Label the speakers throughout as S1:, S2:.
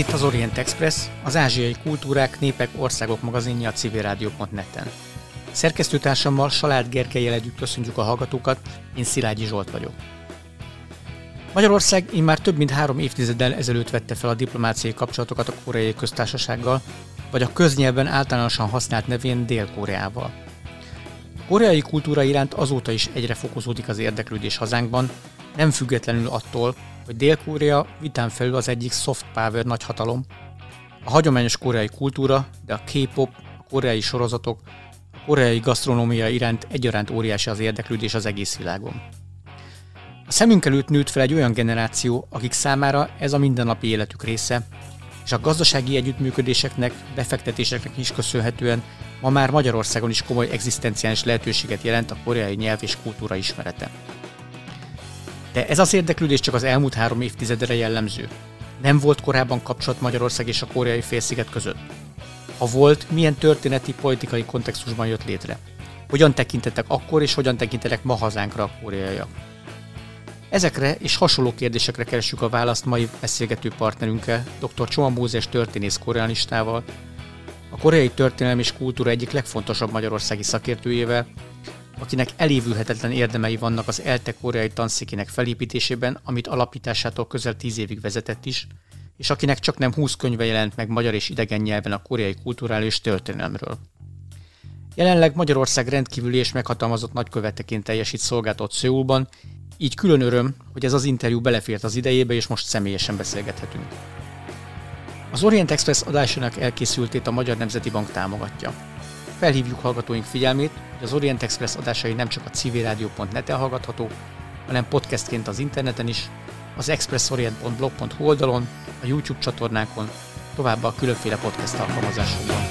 S1: Itt az Orient Express, az ázsiai kultúrák, népek, országok magazinja a civilrádió.net-en. Szerkesztőtársammal Salád Gerkelyel együtt köszönjük a hallgatókat, én Szilágyi Zsolt vagyok. Magyarország immár több mint három évtizeddel ezelőtt vette fel a diplomáciai kapcsolatokat a koreai köztársasággal, vagy a köznyelven általánosan használt nevén Dél-Koreával. A koreai kultúra iránt azóta is egyre fokozódik az érdeklődés hazánkban, nem függetlenül attól, hogy Dél-Korea vitán felül az egyik soft power nagyhatalom, a hagyományos koreai kultúra, de a K-pop, a koreai sorozatok, a koreai gasztronómia iránt egyaránt óriási az érdeklődés az egész világon. A szemünk előtt nőtt fel egy olyan generáció, akik számára ez a mindennapi életük része, és a gazdasági együttműködéseknek, befektetéseknek is köszönhetően ma már Magyarországon is komoly egzisztenciális lehetőséget jelent a koreai nyelv és kultúra ismerete. De ez az érdeklődés csak az elmúlt három évtizedre jellemző. Nem volt korábban kapcsolat Magyarország és a koreai félsziget között. Ha volt, milyen történeti, politikai kontextusban jött létre? Hogyan tekintettek akkor és hogyan tekintenek ma hazánkra a koreaiak? Ezekre és hasonló kérdésekre keresjük a választ mai beszélgető partnerünkkel, dr. Csoma Mózes történész koreanistával, a koreai történelem és kultúra egyik legfontosabb magyarországi szakértőjével, akinek elévülhetetlen érdemei vannak az ELTE koreai tanszékének felépítésében, amit alapításától közel tíz évig vezetett is, és akinek csak nem 20 könyve jelent meg magyar és idegen nyelven a koreai kulturális történelemről. Jelenleg Magyarország rendkívüli és meghatalmazott nagyköveteként teljesít szolgáltat Szőulban, így külön öröm, hogy ez az interjú belefért az idejébe, és most személyesen beszélgethetünk. Az Orient Express adásának elkészültét a Magyar Nemzeti Bank támogatja. Felhívjuk hallgatóink figyelmét, hogy az Orient Express adásai nem csak a civilradio.net-en hallgatható, hanem podcastként az interneten is, az expressorient.blog.hu oldalon, a YouTube csatornákon, továbbá a különféle podcast alkalmazásokban.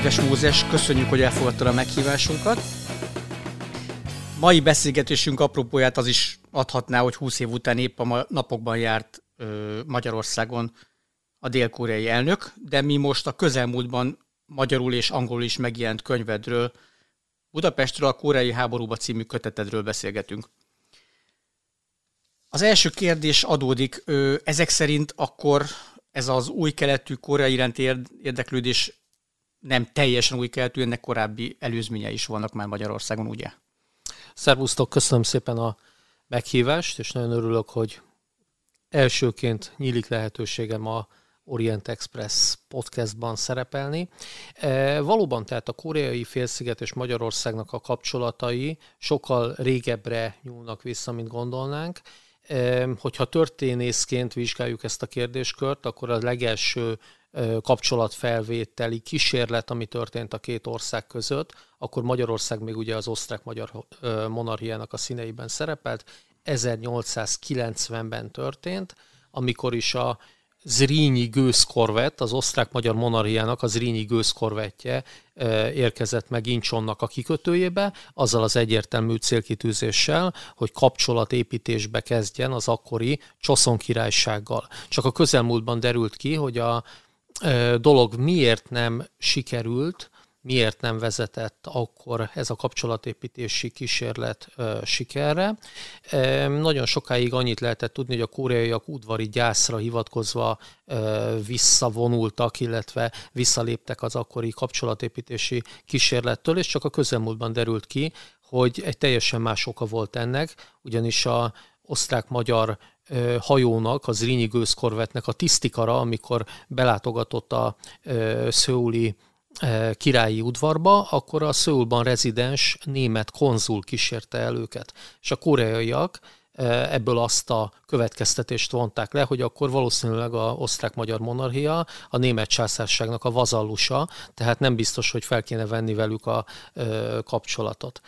S1: Kedves Mózes, köszönjük, hogy elfogadtad a meghívásunkat. Mai beszélgetésünk apropóját az is adhatná, hogy 20 év után épp a napokban járt Magyarországon a dél-koreai elnök, de mi most a közelmúltban magyarul és angolul is megjelent könyvedről, Budapestről a koreai háborúba című kötetedről beszélgetünk. Az első kérdés adódik, ezek szerint akkor ez az új keletű koreai iránti érdeklődés nem teljesen új keletű, ennek korábbi előzménye is vannak már Magyarországon, ugye?
S2: Szervusztok, köszönöm szépen a meghívást, és nagyon örülök, hogy elsőként nyílik lehetőségem a Orient Express podcastban szerepelni. E, valóban tehát a koreai félsziget és Magyarországnak a kapcsolatai sokkal régebbre nyúlnak vissza, mint gondolnánk. E, hogyha történészként vizsgáljuk ezt a kérdéskört, akkor a legelső kapcsolatfelvételi kísérlet, ami történt a két ország között, akkor Magyarország még ugye az osztrák-magyar monarchiának a színeiben szerepelt. 1890-ben történt, amikor is a Zrínyi gőzkorvett, az osztrák-magyar monarchiának a Zrínyi gőzkorvettje érkezett meg Incsonnak a kikötőjébe, azzal az egyértelmű célkitűzéssel, hogy kapcsolatépítésbe kezdjen az akkori Csoszon királysággal. Csak a közelmúltban derült ki, hogy a dolog miért nem sikerült, miért nem vezetett akkor ez a kapcsolatépítési kísérlet sikerre. Nagyon sokáig annyit lehetett tudni, hogy a koreaiak udvari gyászra hivatkozva visszavonultak, illetve visszaléptek az akkori kapcsolatépítési kísérlettől, és csak a közelmúltban derült ki, hogy egy teljesen más oka volt ennek, ugyanis a osztrák-magyar hajónak, az Rínyi gőzkorvetnek a tisztikara, amikor belátogatott a szőuli királyi udvarba, akkor a Szőulban rezidens német konzul kísérte el őket. És a koreaiak ebből azt a következtetést vonták le, hogy akkor valószínűleg a osztrák-magyar monarchia a német császárságnak a vazallusa, tehát nem biztos, hogy fel kéne venni velük a kapcsolatot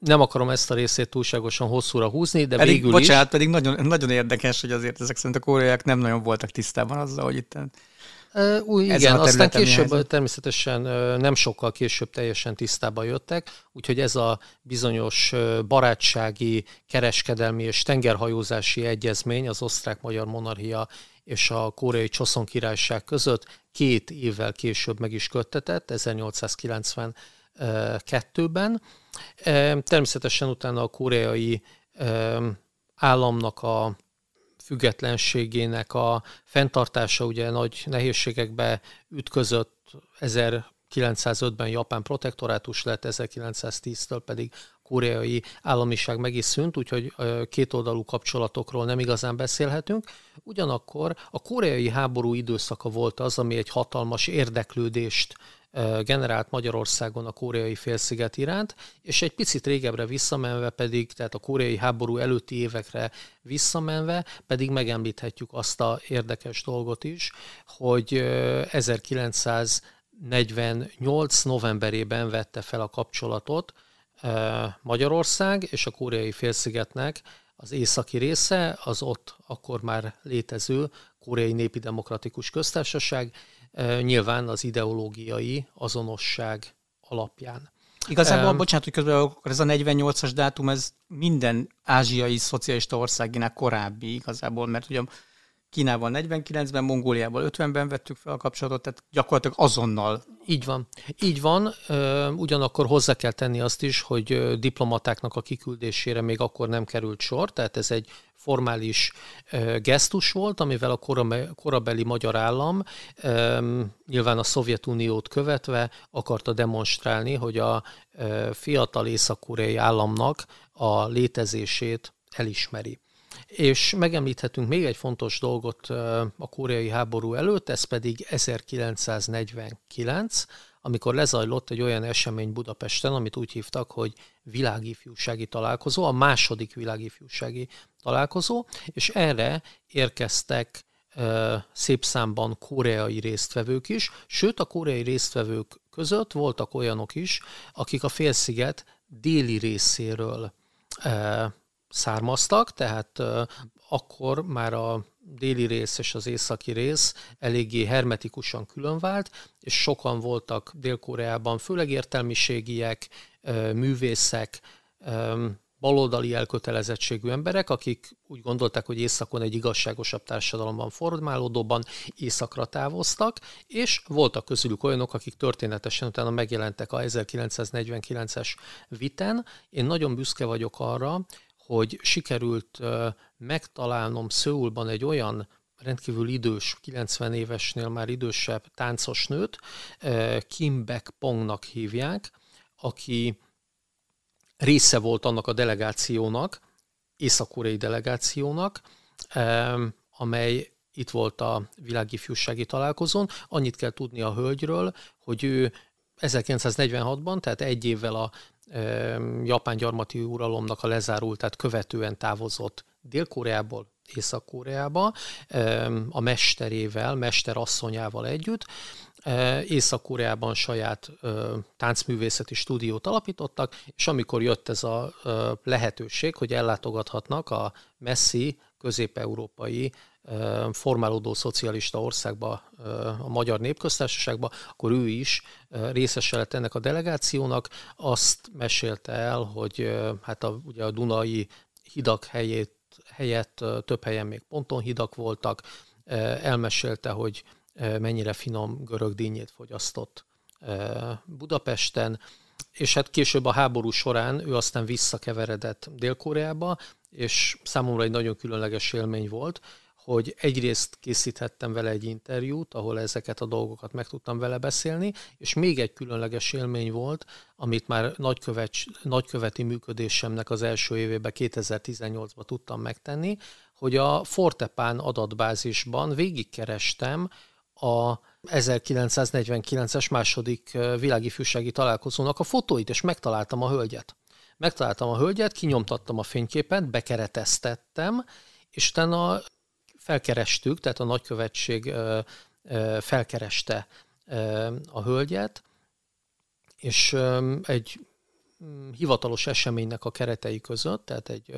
S2: nem akarom ezt a részét túlságosan hosszúra húzni, de
S1: pedig,
S2: végül
S1: bocsánat,
S2: is...
S1: pedig nagyon, nagyon érdekes, hogy azért ezek szerint a koreaiak nem nagyon voltak tisztában azzal, hogy itt
S2: Uh, új, igen, aztán később helyzet. természetesen nem sokkal később teljesen tisztába jöttek, úgyhogy ez a bizonyos barátsági, kereskedelmi és tengerhajózási egyezmény az osztrák-magyar monarchia és a koreai Csoszon királyság között két évvel később meg is köttetett, 1892-ben. Természetesen utána a koreai államnak a függetlenségének a fenntartása ugye nagy nehézségekbe ütközött 1905-ben Japán protektorátus lett, 1910-től pedig koreai államiság meg is szűnt, úgyhogy kétoldalú kapcsolatokról nem igazán beszélhetünk. Ugyanakkor a koreai háború időszaka volt az, ami egy hatalmas érdeklődést generált Magyarországon a koreai félsziget iránt, és egy picit régebbre visszamenve pedig, tehát a koreai háború előtti évekre visszamenve pedig megemlíthetjük azt a érdekes dolgot is, hogy 1948 novemberében vette fel a kapcsolatot Magyarország és a koreai félszigetnek az északi része, az ott akkor már létező koreai népi demokratikus köztársaság, nyilván az ideológiai azonosság alapján.
S1: Igazából, um, bocsánat, hogy közben akkor ez a 48-as dátum, ez minden ázsiai szocialista országinál korábbi igazából, mert ugye Kínával 49-ben, Mongóliával 50-ben vettük fel a kapcsolatot, tehát gyakorlatilag azonnal.
S2: Így van. Így van, ugyanakkor hozzá kell tenni azt is, hogy diplomatáknak a kiküldésére még akkor nem került sor, tehát ez egy formális gesztus volt, amivel a korabeli magyar állam nyilván a Szovjetuniót követve akarta demonstrálni, hogy a fiatal észak-koreai államnak a létezését elismeri. És megemlíthetünk még egy fontos dolgot a koreai háború előtt, ez pedig 1949, amikor lezajlott egy olyan esemény Budapesten, amit úgy hívtak, hogy világifjúsági találkozó, a második világifjúsági találkozó, és erre érkeztek szép számban koreai résztvevők is, sőt a koreai résztvevők között voltak olyanok is, akik a félsziget déli részéről származtak, tehát akkor már a déli rész és az északi rész eléggé hermetikusan különvált, és sokan voltak Dél-Koreában, főleg értelmiségiek, művészek, baloldali elkötelezettségű emberek, akik úgy gondolták, hogy északon egy igazságosabb társadalomban formálódóban északra távoztak, és voltak közülük olyanok, akik történetesen utána megjelentek a 1949-es viten. Én nagyon büszke vagyok arra, hogy sikerült megtalálnom Szöulban egy olyan rendkívül idős, 90 évesnél már idősebb táncos nőt, Kim Beck Pongnak hívják, aki része volt annak a delegációnak, észak-koreai delegációnak, amely itt volt a világifjúsági találkozón. Annyit kell tudni a hölgyről, hogy ő 1946-ban, tehát egy évvel a japán gyarmati uralomnak a lezárultát követően távozott Dél-Koreából Észak-Koreába a mesterével, mesterasszonyával együtt. Észak-Koreában saját táncművészeti stúdiót alapítottak, és amikor jött ez a lehetőség, hogy ellátogathatnak a messzi közép-európai formálódó szocialista országba, a Magyar Népköztársaságba, akkor ő is részese lett ennek a delegációnak. Azt mesélte el, hogy hát a, ugye a Dunai hidak helyét, helyett több helyen még pontonhidak voltak, elmesélte, hogy mennyire finom görög dinnyét fogyasztott Budapesten, és hát később a háború során ő aztán visszakeveredett Dél-Koreába, és számomra egy nagyon különleges élmény volt, hogy egyrészt készíthettem vele egy interjút, ahol ezeket a dolgokat meg tudtam vele beszélni, és még egy különleges élmény volt, amit már nagykövet, nagyköveti működésemnek az első évében, 2018-ban tudtam megtenni, hogy a Fortepán adatbázisban végigkerestem a 1949-es második világifjúsági találkozónak a fotóit, és megtaláltam a hölgyet. Megtaláltam a hölgyet, kinyomtattam a fényképet, bekereteztettem, és utána felkerestük, tehát a nagykövetség felkereste a hölgyet, és egy mm, hivatalos eseménynek a keretei között, tehát egy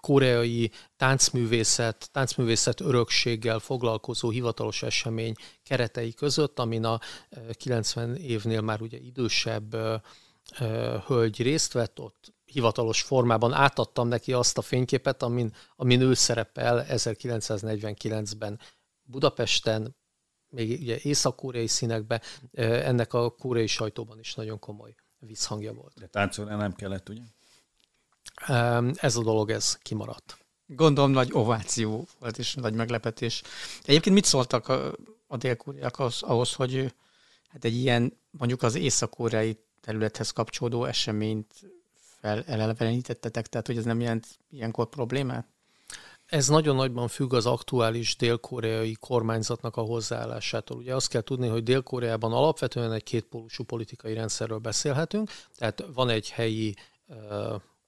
S2: koreai táncművészet, táncművészet örökséggel foglalkozó hivatalos esemény keretei között, amin a 90 évnél már ugye idősebb hölgy részt vett, ott hivatalos formában átadtam neki azt a fényképet, amin, amin ő szerepel 1949-ben Budapesten, még ugye észak-koreai színekben, ennek a koreai sajtóban is nagyon komoly visszhangja volt.
S3: De táncolni nem kellett, ugye?
S2: Ez a dolog, ez kimaradt.
S1: Gondolom nagy ováció volt, és nagy meglepetés. Egyébként mit szóltak a, a dél-koreák ahhoz, ahhoz, hogy hát egy ilyen, mondjuk az észak-koreai területhez kapcsolódó eseményt felelevenítettetek, tehát hogy ez nem jelent ilyenkor problémát?
S2: Ez nagyon nagyban függ az aktuális dél-koreai kormányzatnak a hozzáállásától. Ugye azt kell tudni, hogy Dél-Koreában alapvetően egy kétpólusú politikai rendszerről beszélhetünk, tehát van egy helyi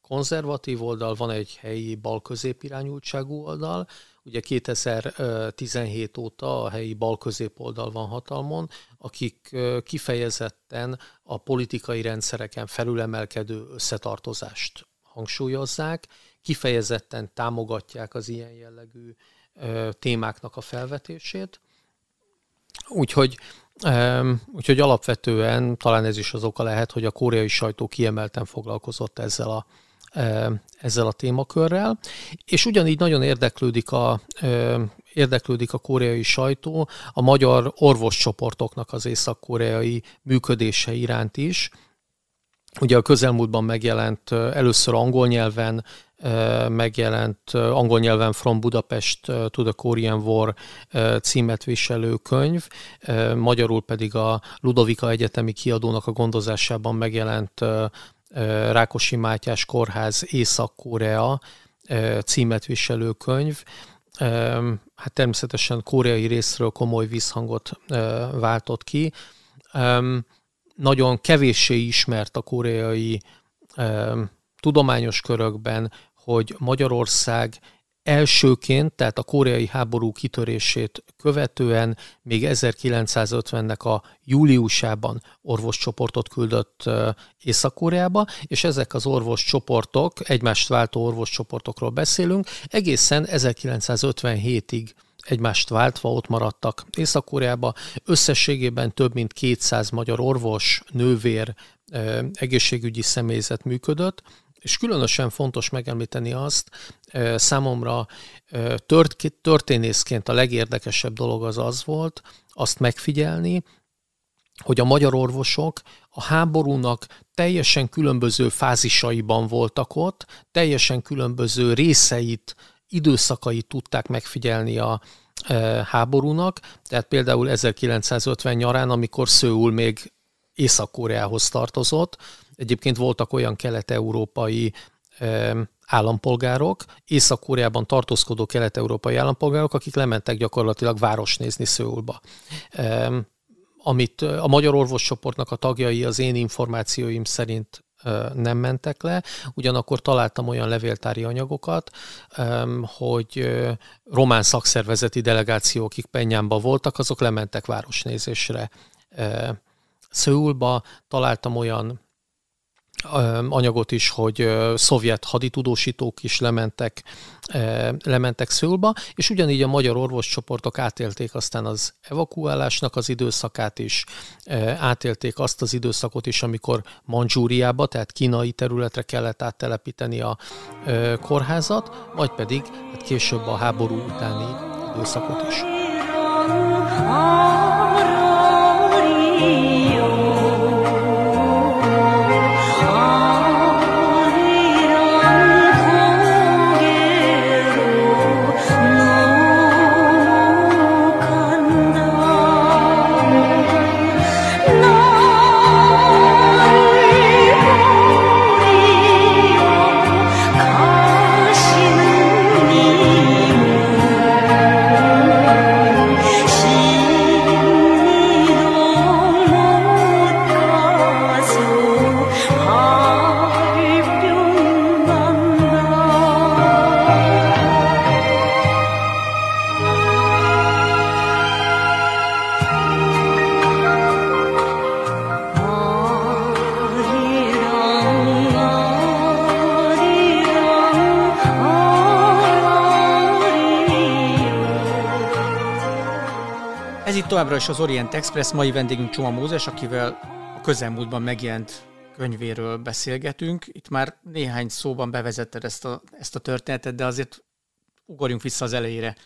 S2: konzervatív oldal, van egy helyi bal-közép irányultságú oldal. Ugye 2017 óta a helyi bal-közép oldal van hatalmon, akik kifejezetten a politikai rendszereken felülemelkedő összetartozást hangsúlyozzák, kifejezetten támogatják az ilyen jellegű témáknak a felvetését. Úgyhogy Úgyhogy alapvetően talán ez is az oka lehet, hogy a koreai sajtó kiemelten foglalkozott ezzel a, ezzel a témakörrel, és ugyanígy nagyon érdeklődik a, érdeklődik a koreai sajtó a magyar orvoscsoportoknak az észak-koreai működése iránt is. Ugye a közelmúltban megjelent először angol nyelven, megjelent angol nyelven From Budapest to the Korean War címet viselő könyv, magyarul pedig a Ludovika Egyetemi kiadónak a gondozásában megjelent Rákosi Mátyás Kórház Észak-Korea címet viselő könyv. Hát természetesen koreai részről komoly visszhangot váltott ki. Nagyon kevéssé ismert a koreai tudományos körökben, hogy Magyarország elsőként, tehát a koreai háború kitörését követően még 1950-nek a júliusában orvoscsoportot küldött Észak-Koreába, és ezek az orvoscsoportok, egymást váltó orvoscsoportokról beszélünk, egészen 1957-ig egymást váltva ott maradtak Észak-Koreába. Összességében több mint 200 magyar orvos, nővér, egészségügyi személyzet működött, és különösen fontos megemlíteni azt, számomra történészként a legérdekesebb dolog az az volt, azt megfigyelni, hogy a magyar orvosok a háborúnak teljesen különböző fázisaiban voltak ott, teljesen különböző részeit, időszakait tudták megfigyelni a háborúnak. Tehát például 1950 nyarán, amikor Szőul még Észak-Koreához tartozott, Egyébként voltak olyan kelet-európai állampolgárok, Észak-Koreában tartózkodó kelet-európai állampolgárok, akik lementek gyakorlatilag városnézni Szőulba. Amit a magyar orvoscsoportnak a tagjai az én információim szerint nem mentek le, ugyanakkor találtam olyan levéltári anyagokat, hogy román szakszervezeti delegációk, akik Penyámba voltak, azok lementek városnézésre Szőulba, találtam olyan anyagot is, hogy szovjet haditudósítók is lementek, lementek Szőlba, és ugyanígy a magyar orvoscsoportok átélték aztán az evakuálásnak az időszakát is, átélték azt az időszakot is, amikor Manzsúriába, tehát kínai területre kellett áttelepíteni a kórházat, majd pedig hát később a háború utáni időszakot is.
S1: Továbbra is az Orient Express, mai vendégünk Csoma Mózes, akivel a közelmúltban megjelent könyvéről beszélgetünk. Itt már néhány szóban bevezetted ezt a, ezt a történetet, de azért ugorjunk vissza az elejére.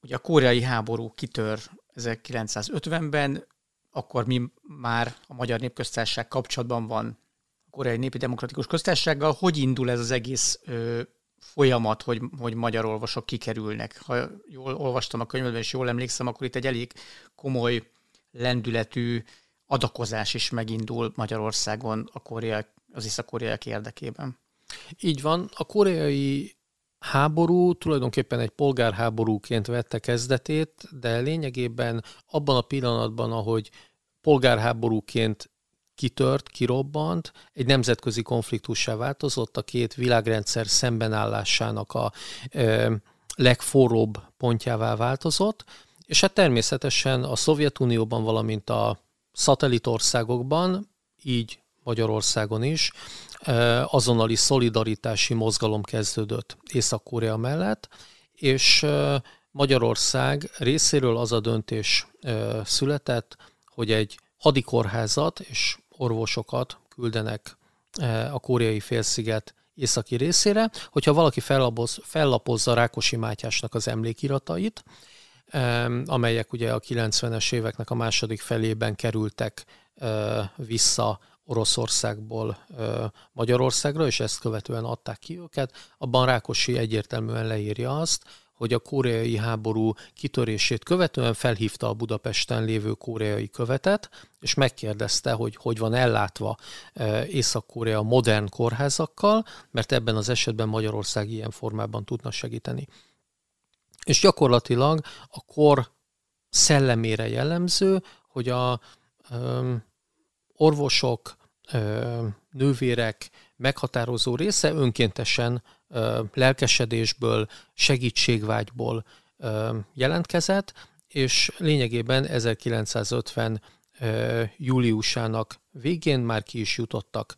S1: Ugye a koreai háború kitör 1950-ben, akkor mi már a Magyar Népköztársaság kapcsolatban van a Koreai Népi Demokratikus Köztársasággal. Hogy indul ez az egész ö, folyamat, hogy, hogy magyar olvasók kikerülnek? Ha jól olvastam a könyvedben, és jól emlékszem, akkor itt egy elég komoly lendületű adakozás is megindul Magyarországon a korea, az észak-koreaiak érdekében.
S2: Így van. A koreai háború tulajdonképpen egy polgárháborúként vette kezdetét, de lényegében abban a pillanatban, ahogy polgárháborúként kitört, kirobbant, egy nemzetközi konfliktussá változott, a két világrendszer szembenállásának a ö, legforróbb pontjává változott, és hát természetesen a Szovjetunióban, valamint a szatellitországokban, így Magyarországon is, azonnali szolidaritási mozgalom kezdődött Észak-Korea mellett, és Magyarország részéről az a döntés született, hogy egy hadikorházat és orvosokat küldenek a koreai félsziget északi részére, hogyha valaki fellapoz, fellapozza Rákosi Mátyásnak az emlékiratait, amelyek ugye a 90-es éveknek a második felében kerültek vissza Oroszországból Magyarországra, és ezt követően adták ki őket. Abban Rákosi egyértelműen leírja azt, hogy a koreai háború kitörését követően felhívta a Budapesten lévő koreai követet, és megkérdezte, hogy hogy van ellátva Észak-Korea modern kórházakkal, mert ebben az esetben Magyarország ilyen formában tudna segíteni. És gyakorlatilag a kor szellemére jellemző, hogy a ö, orvosok, ö, nővérek meghatározó része önkéntesen lelkesedésből, segítségvágyból jelentkezett, és lényegében 1950 ö, júliusának végén már ki is jutottak.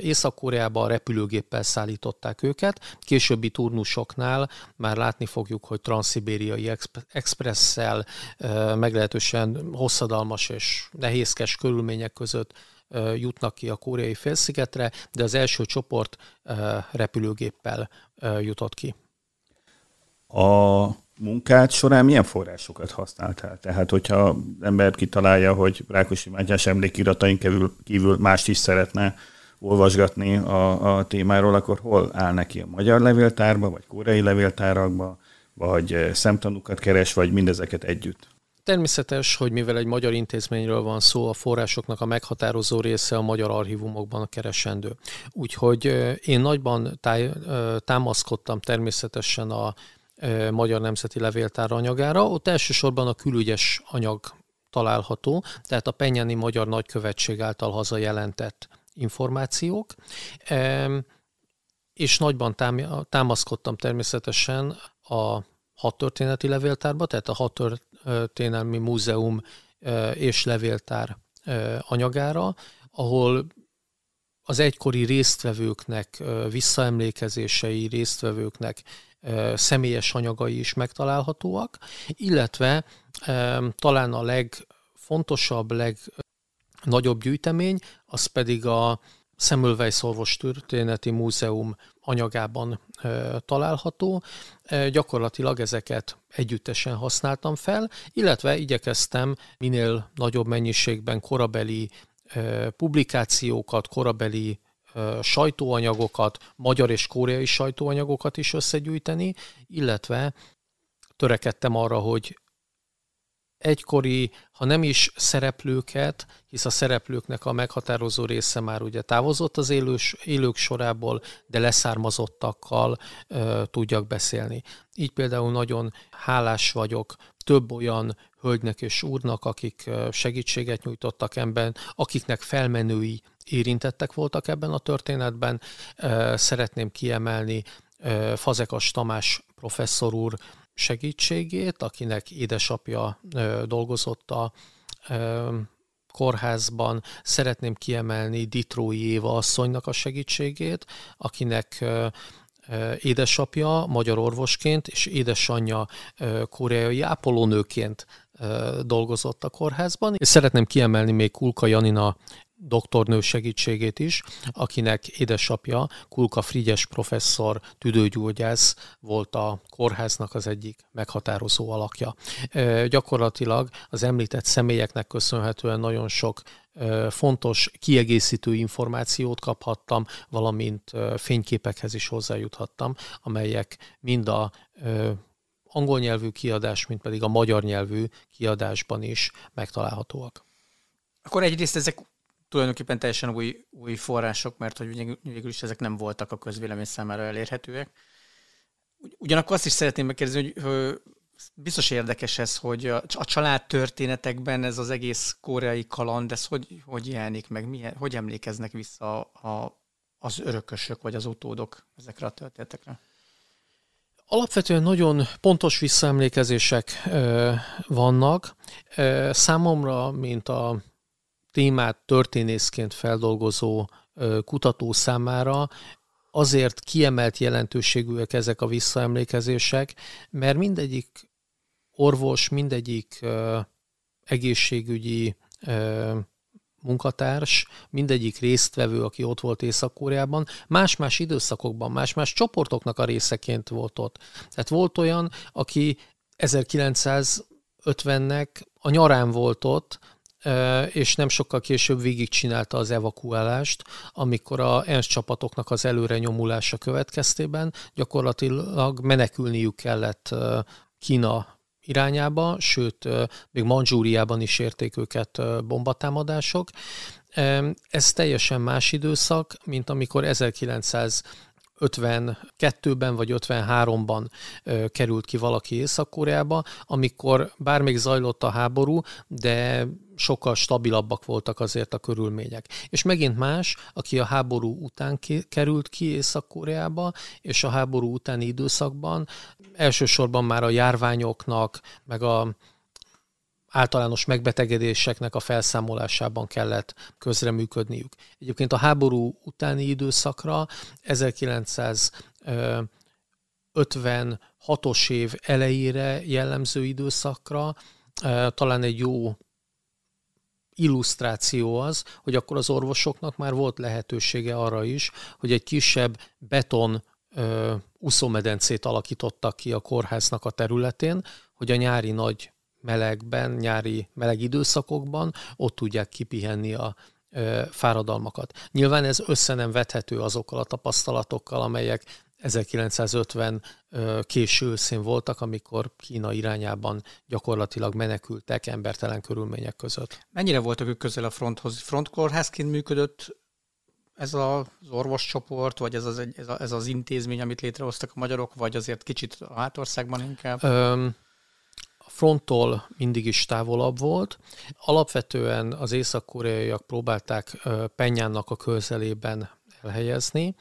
S2: Észak-Koreába repülőgéppel szállították őket, későbbi turnusoknál már látni fogjuk, hogy transzibériai expresszel meglehetősen hosszadalmas és nehézkes körülmények között jutnak ki a koreai félszigetre, de az első csoport repülőgéppel jutott ki.
S3: A munkád során milyen forrásokat használtál? Tehát, hogyha ember kitalálja, hogy Rákosi Mátyás emlékiratain kívül, kívül mást is szeretne olvasgatni a, a témáról, akkor hol áll neki a magyar levéltárba, vagy koreai levéltárakba, vagy szemtanúkat keres, vagy mindezeket együtt?
S2: Természetes, hogy mivel egy magyar intézményről van szó, a forrásoknak a meghatározó része a magyar archívumokban keresendő. Úgyhogy én nagyban táj, támaszkodtam természetesen a Magyar Nemzeti Levéltár anyagára. Ott elsősorban a külügyes anyag található, tehát a Penyáni Magyar Nagykövetség által hazajelentett információk, és nagyban támaszkodtam természetesen a hat történeti levéltárba, tehát a történelmi múzeum és levéltár anyagára, ahol az egykori résztvevőknek visszaemlékezései, résztvevőknek személyes anyagai is megtalálhatóak, illetve talán a legfontosabb, leg nagyobb gyűjtemény, az pedig a Semmelweis Orvos Történeti Múzeum anyagában található. Gyakorlatilag ezeket együttesen használtam fel, illetve igyekeztem minél nagyobb mennyiségben korabeli publikációkat, korabeli sajtóanyagokat, magyar és koreai sajtóanyagokat is összegyűjteni, illetve törekedtem arra, hogy egykori, ha nem is szereplőket, hisz a szereplőknek a meghatározó része már ugye távozott az élős, élők sorából, de leszármazottakkal ö, tudjak beszélni. Így például nagyon hálás vagyok több olyan hölgynek és úrnak, akik segítséget nyújtottak ebben, akiknek felmenői érintettek voltak ebben a történetben. Szeretném kiemelni Fazekas Tamás professzor úr segítségét, akinek édesapja dolgozott a kórházban. Szeretném kiemelni Ditrói Éva asszonynak a segítségét, akinek édesapja magyar orvosként és édesanyja koreai ápolónőként dolgozott a kórházban. És szeretném kiemelni még Kulka Janina doktornő segítségét is, akinek édesapja Kulka Frigyes professzor, tüdőgyógyász volt a kórháznak az egyik meghatározó alakja. Gyakorlatilag az említett személyeknek köszönhetően nagyon sok fontos kiegészítő információt kaphattam, valamint fényképekhez is hozzájuthattam, amelyek mind a angol nyelvű kiadás, mint pedig a magyar nyelvű kiadásban is megtalálhatóak.
S1: Akkor egyrészt ezek tulajdonképpen teljesen új, új források, mert hogy végül is ezek nem voltak a közvélemény számára elérhetőek. Ugyanakkor azt is szeretném megkérdezni, hogy biztos érdekes ez, hogy a, a család történetekben ez az egész koreai kaland, ez hogy, hogy jelenik meg, milyen, hogy emlékeznek vissza a, az örökösök vagy az utódok ezekre a történetekre?
S2: Alapvetően nagyon pontos visszaemlékezések ö, vannak. Ö, számomra, mint a témát történészként feldolgozó kutató számára azért kiemelt jelentőségűek ezek a visszaemlékezések, mert mindegyik orvos, mindegyik egészségügyi munkatárs, mindegyik résztvevő, aki ott volt Észak-Koreában, más-más időszakokban, más-más csoportoknak a részeként volt ott. Tehát volt olyan, aki 1950-nek a nyarán volt ott, és nem sokkal később végigcsinálta az evakuálást, amikor a ENSZ csapatoknak az előre nyomulása következtében gyakorlatilag menekülniük kellett Kína irányába, sőt, még Manzsúriában is érték őket bombatámadások. Ez teljesen más időszak, mint amikor 1900 52-ben vagy 53-ban került ki valaki Észak-Koreába, amikor bár még zajlott a háború, de sokkal stabilabbak voltak azért a körülmények. És megint más, aki a háború után került ki Észak-Koreába, és a háború utáni időszakban elsősorban már a járványoknak, meg a általános megbetegedéseknek a felszámolásában kellett közreműködniük. Egyébként a háború utáni időszakra 1956-os év elejére jellemző időszakra talán egy jó illusztráció az, hogy akkor az orvosoknak már volt lehetősége arra is, hogy egy kisebb beton úszómedencét alakítottak ki a kórháznak a területén, hogy a nyári nagy melegben, nyári meleg időszakokban ott tudják kipihenni a fáradalmakat. Nyilván ez össze nem vethető azokkal a tapasztalatokkal, amelyek 1950 késő őszén voltak, amikor Kína irányában gyakorlatilag menekültek embertelen körülmények között.
S1: Mennyire voltak ők közel a fronthoz? Frontkórházként működött ez az orvoscsoport, vagy ez az, ez, a, ez az intézmény, amit létrehoztak a magyarok, vagy azért kicsit a hátországban inkább? Öm,
S2: fronttól mindig is távolabb volt. Alapvetően az észak-koreaiak próbálták Penyánnak a közelében elhelyezni.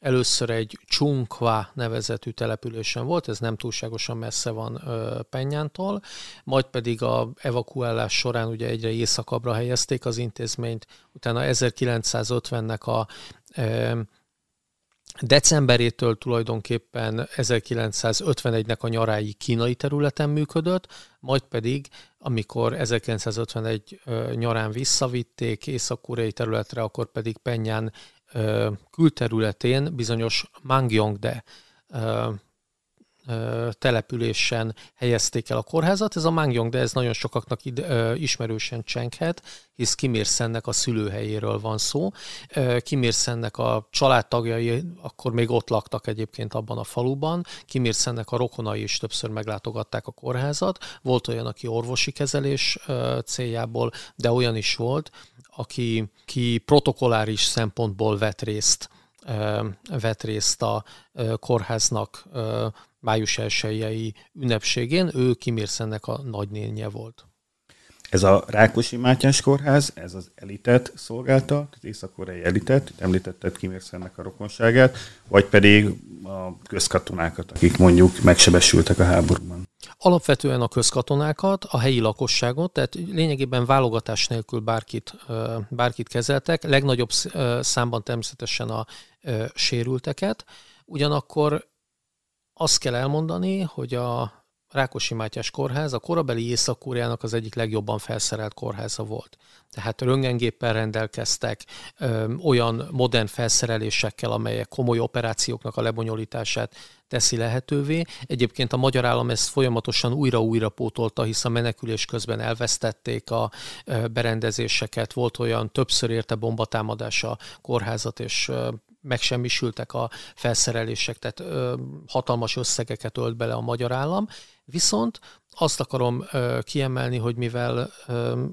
S2: Először egy Chunkwa nevezetű településen volt, ez nem túlságosan messze van Penyántól, majd pedig a evakuálás során ugye egyre északabbra helyezték az intézményt, utána 1950-nek a decemberétől tulajdonképpen 1951-nek a nyarái kínai területen működött, majd pedig, amikor 1951 nyarán visszavitték észak-koreai területre, akkor pedig Penyán külterületén bizonyos Mangyongde településen helyezték el a kórházat. Ez a Mangyong, de ez nagyon sokaknak ide, ö, ismerősen csenghet, hisz Kimérsennek a szülőhelyéről van szó. Kimérsennek a családtagjai akkor még ott laktak egyébként abban a faluban. Kimérsennek a rokonai is többször meglátogatták a kórházat. Volt olyan, aki orvosi kezelés céljából, de olyan is volt, aki ki protokoláris szempontból vett részt vett részt a kórháznak május 1 ünnepségén, ő Kimérsennek a nagynénye volt.
S3: Ez a Rákosi Mátyás kórház, ez az elitet szolgálta, az észak-koreai elitet, említetted Kimérsennek a rokonságát, vagy pedig a közkatonákat, akik mondjuk megsebesültek a háborúban.
S2: Alapvetően a közkatonákat, a helyi lakosságot, tehát lényegében válogatás nélkül bárkit, bárkit kezeltek, legnagyobb számban természetesen a sérülteket, ugyanakkor azt kell elmondani, hogy a Rákosi Mátyás kórház a korabeli észak az egyik legjobban felszerelt kórháza volt. Tehát röntgengéppel rendelkeztek, ö, olyan modern felszerelésekkel, amelyek komoly operációknak a lebonyolítását teszi lehetővé. Egyébként a magyar állam ezt folyamatosan újra-újra pótolta, hisz a menekülés közben elvesztették a berendezéseket, volt olyan többször érte bombatámadás a kórházat, és megsemmisültek a felszerelések, tehát ö, hatalmas összegeket ölt bele a magyar állam, viszont azt akarom kiemelni, hogy mivel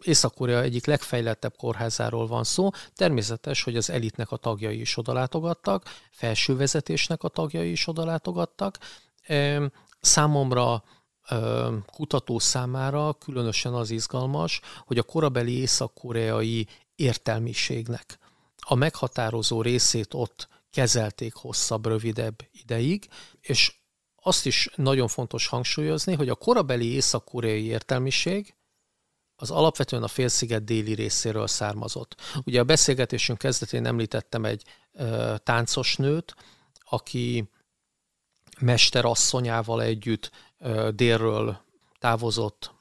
S2: Észak-Korea egyik legfejlettebb kórházáról van szó, természetes, hogy az elitnek a tagjai is odalátogattak, felsővezetésnek a tagjai is odalátogattak. Számomra kutató számára különösen az izgalmas, hogy a korabeli észak-koreai értelmiségnek a meghatározó részét ott kezelték hosszabb, rövidebb ideig, és azt is nagyon fontos hangsúlyozni, hogy a korabeli észak-koreai értelmiség az alapvetően a félsziget déli részéről származott. Ugye a beszélgetésünk kezdetén említettem egy ö, táncos nőt, aki mesterasszonyával együtt ö, délről távozott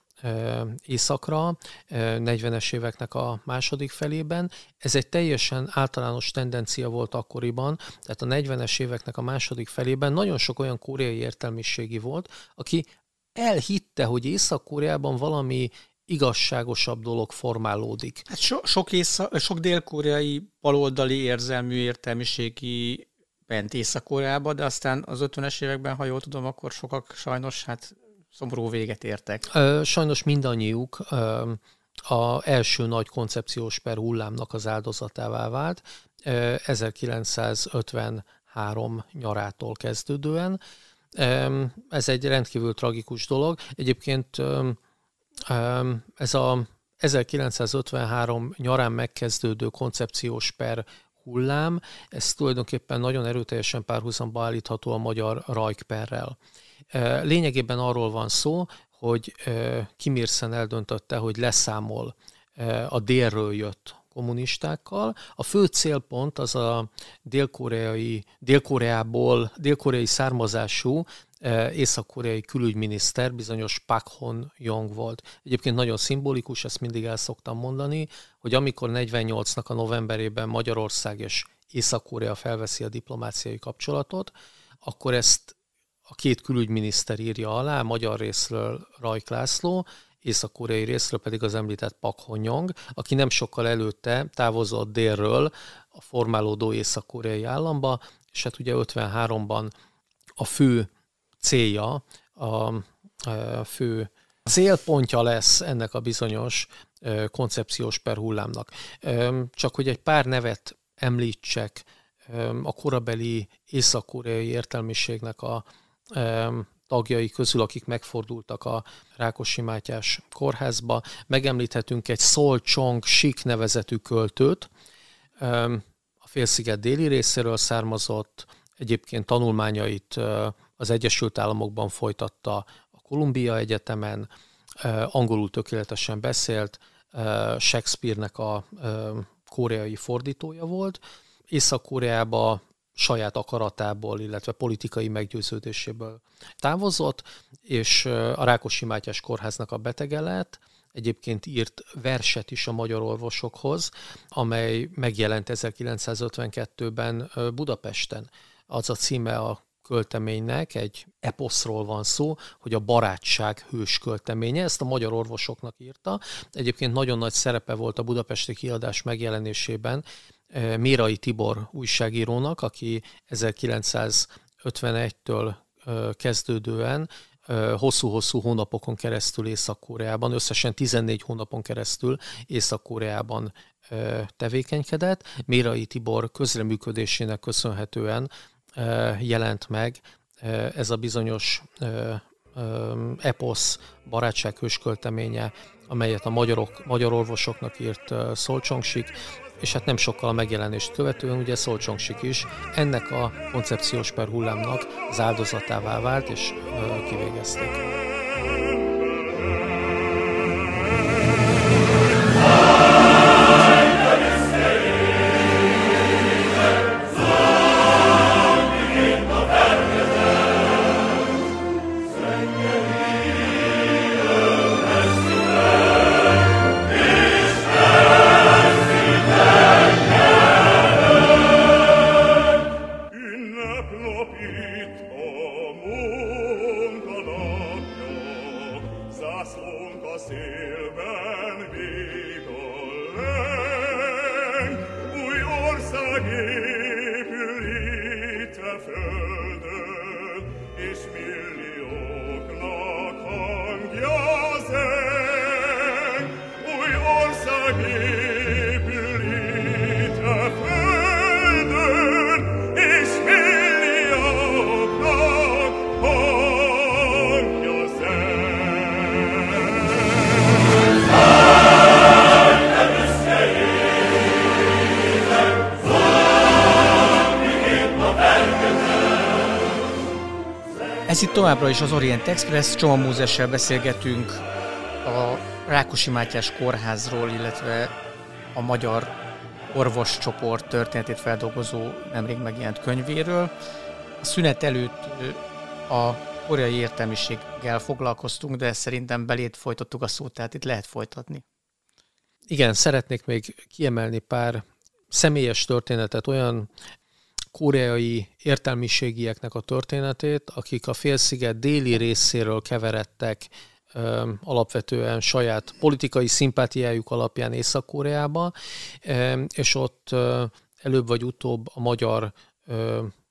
S2: északra, 40-es éveknek a második felében. Ez egy teljesen általános tendencia volt akkoriban, tehát a 40-es éveknek a második felében nagyon sok olyan koreai értelmiségi volt, aki elhitte, hogy Észak-Koreában valami igazságosabb dolog formálódik.
S1: Hát so, sok, észak, sok dél-koreai baloldali érzelmű értelmiségi bent Észak-Koreába, de aztán az 50-es években, ha jól tudom, akkor sokak sajnos hát szomorú véget értek.
S2: Sajnos mindannyiuk a első nagy koncepciós per hullámnak az áldozatává vált 1953 nyarától kezdődően. Ez egy rendkívül tragikus dolog. Egyébként ez a 1953 nyarán megkezdődő koncepciós per hullám, ez tulajdonképpen nagyon erőteljesen párhuzamba állítható a magyar rajkperrel. Lényegében arról van szó, hogy Kim Il-sen eldöntötte, hogy leszámol a délről jött kommunistákkal. A fő célpont az a dél-koreai, dél-koreából, dél-koreai származású észak-koreai külügyminiszter, bizonyos Pak Hon Yong volt. Egyébként nagyon szimbolikus, ezt mindig el szoktam mondani, hogy amikor 48-nak a novemberében Magyarország és Észak-Korea felveszi a diplomáciai kapcsolatot, akkor ezt a két külügyminiszter írja alá, magyar részről Rajk László, észak-koreai részről pedig az említett Pak Honyong, aki nem sokkal előtte távozott délről a formálódó észak-koreai államba, és hát ugye 53-ban a fő célja, a, a fő célpontja lesz ennek a bizonyos koncepciós perhullámnak. Csak hogy egy pár nevet említsek a korabeli észak-koreai értelmiségnek a tagjai közül, akik megfordultak a Rákosi Mátyás kórházba. Megemlíthetünk egy Sol Chong Sik nevezetű költőt, a félsziget déli részéről származott, egyébként tanulmányait az Egyesült Államokban folytatta a Columbia Egyetemen, angolul tökéletesen beszélt, Shakespeare-nek a koreai fordítója volt. Észak-Koreába saját akaratából, illetve politikai meggyőződéséből távozott, és a Rákosi Mátyás kórháznak a betege lett, egyébként írt verset is a magyar orvosokhoz, amely megjelent 1952-ben Budapesten. Az a címe a költeménynek, egy eposzról van szó, hogy a barátság hős költeménye, ezt a magyar orvosoknak írta. Egyébként nagyon nagy szerepe volt a budapesti kiadás megjelenésében, Mérai Tibor újságírónak, aki 1951-től kezdődően hosszú-hosszú hónapokon keresztül Észak-Koreában, összesen 14 hónapon keresztül Észak-Koreában tevékenykedett. Mérai Tibor közreműködésének köszönhetően jelent meg ez a bizonyos eposz barátsághős költeménye, amelyet a magyarok, magyar orvosoknak írt Szolcsongsik, és hát nem sokkal a megjelenést követően ugye Szolcsongsik is ennek a koncepciós per hullámnak az áldozatává vált, és kivégezték.
S1: das lungo silben vigolen, ui orsagi pyrite ich will Ez itt továbbra is az Orient Express, Csoma Mózessel beszélgetünk a Rákosi Mátyás kórházról, illetve a magyar orvoscsoport történetét feldolgozó nemrég megjelent könyvéről. A szünet előtt a koreai értelmiséggel foglalkoztunk, de szerintem belét folytattuk a szót, tehát itt lehet folytatni.
S2: Igen, szeretnék még kiemelni pár személyes történetet, olyan koreai értelmiségieknek a történetét, akik a félsziget déli részéről keveredtek alapvetően saját politikai szimpátiájuk alapján Észak-Koreába, és ott előbb vagy utóbb a magyar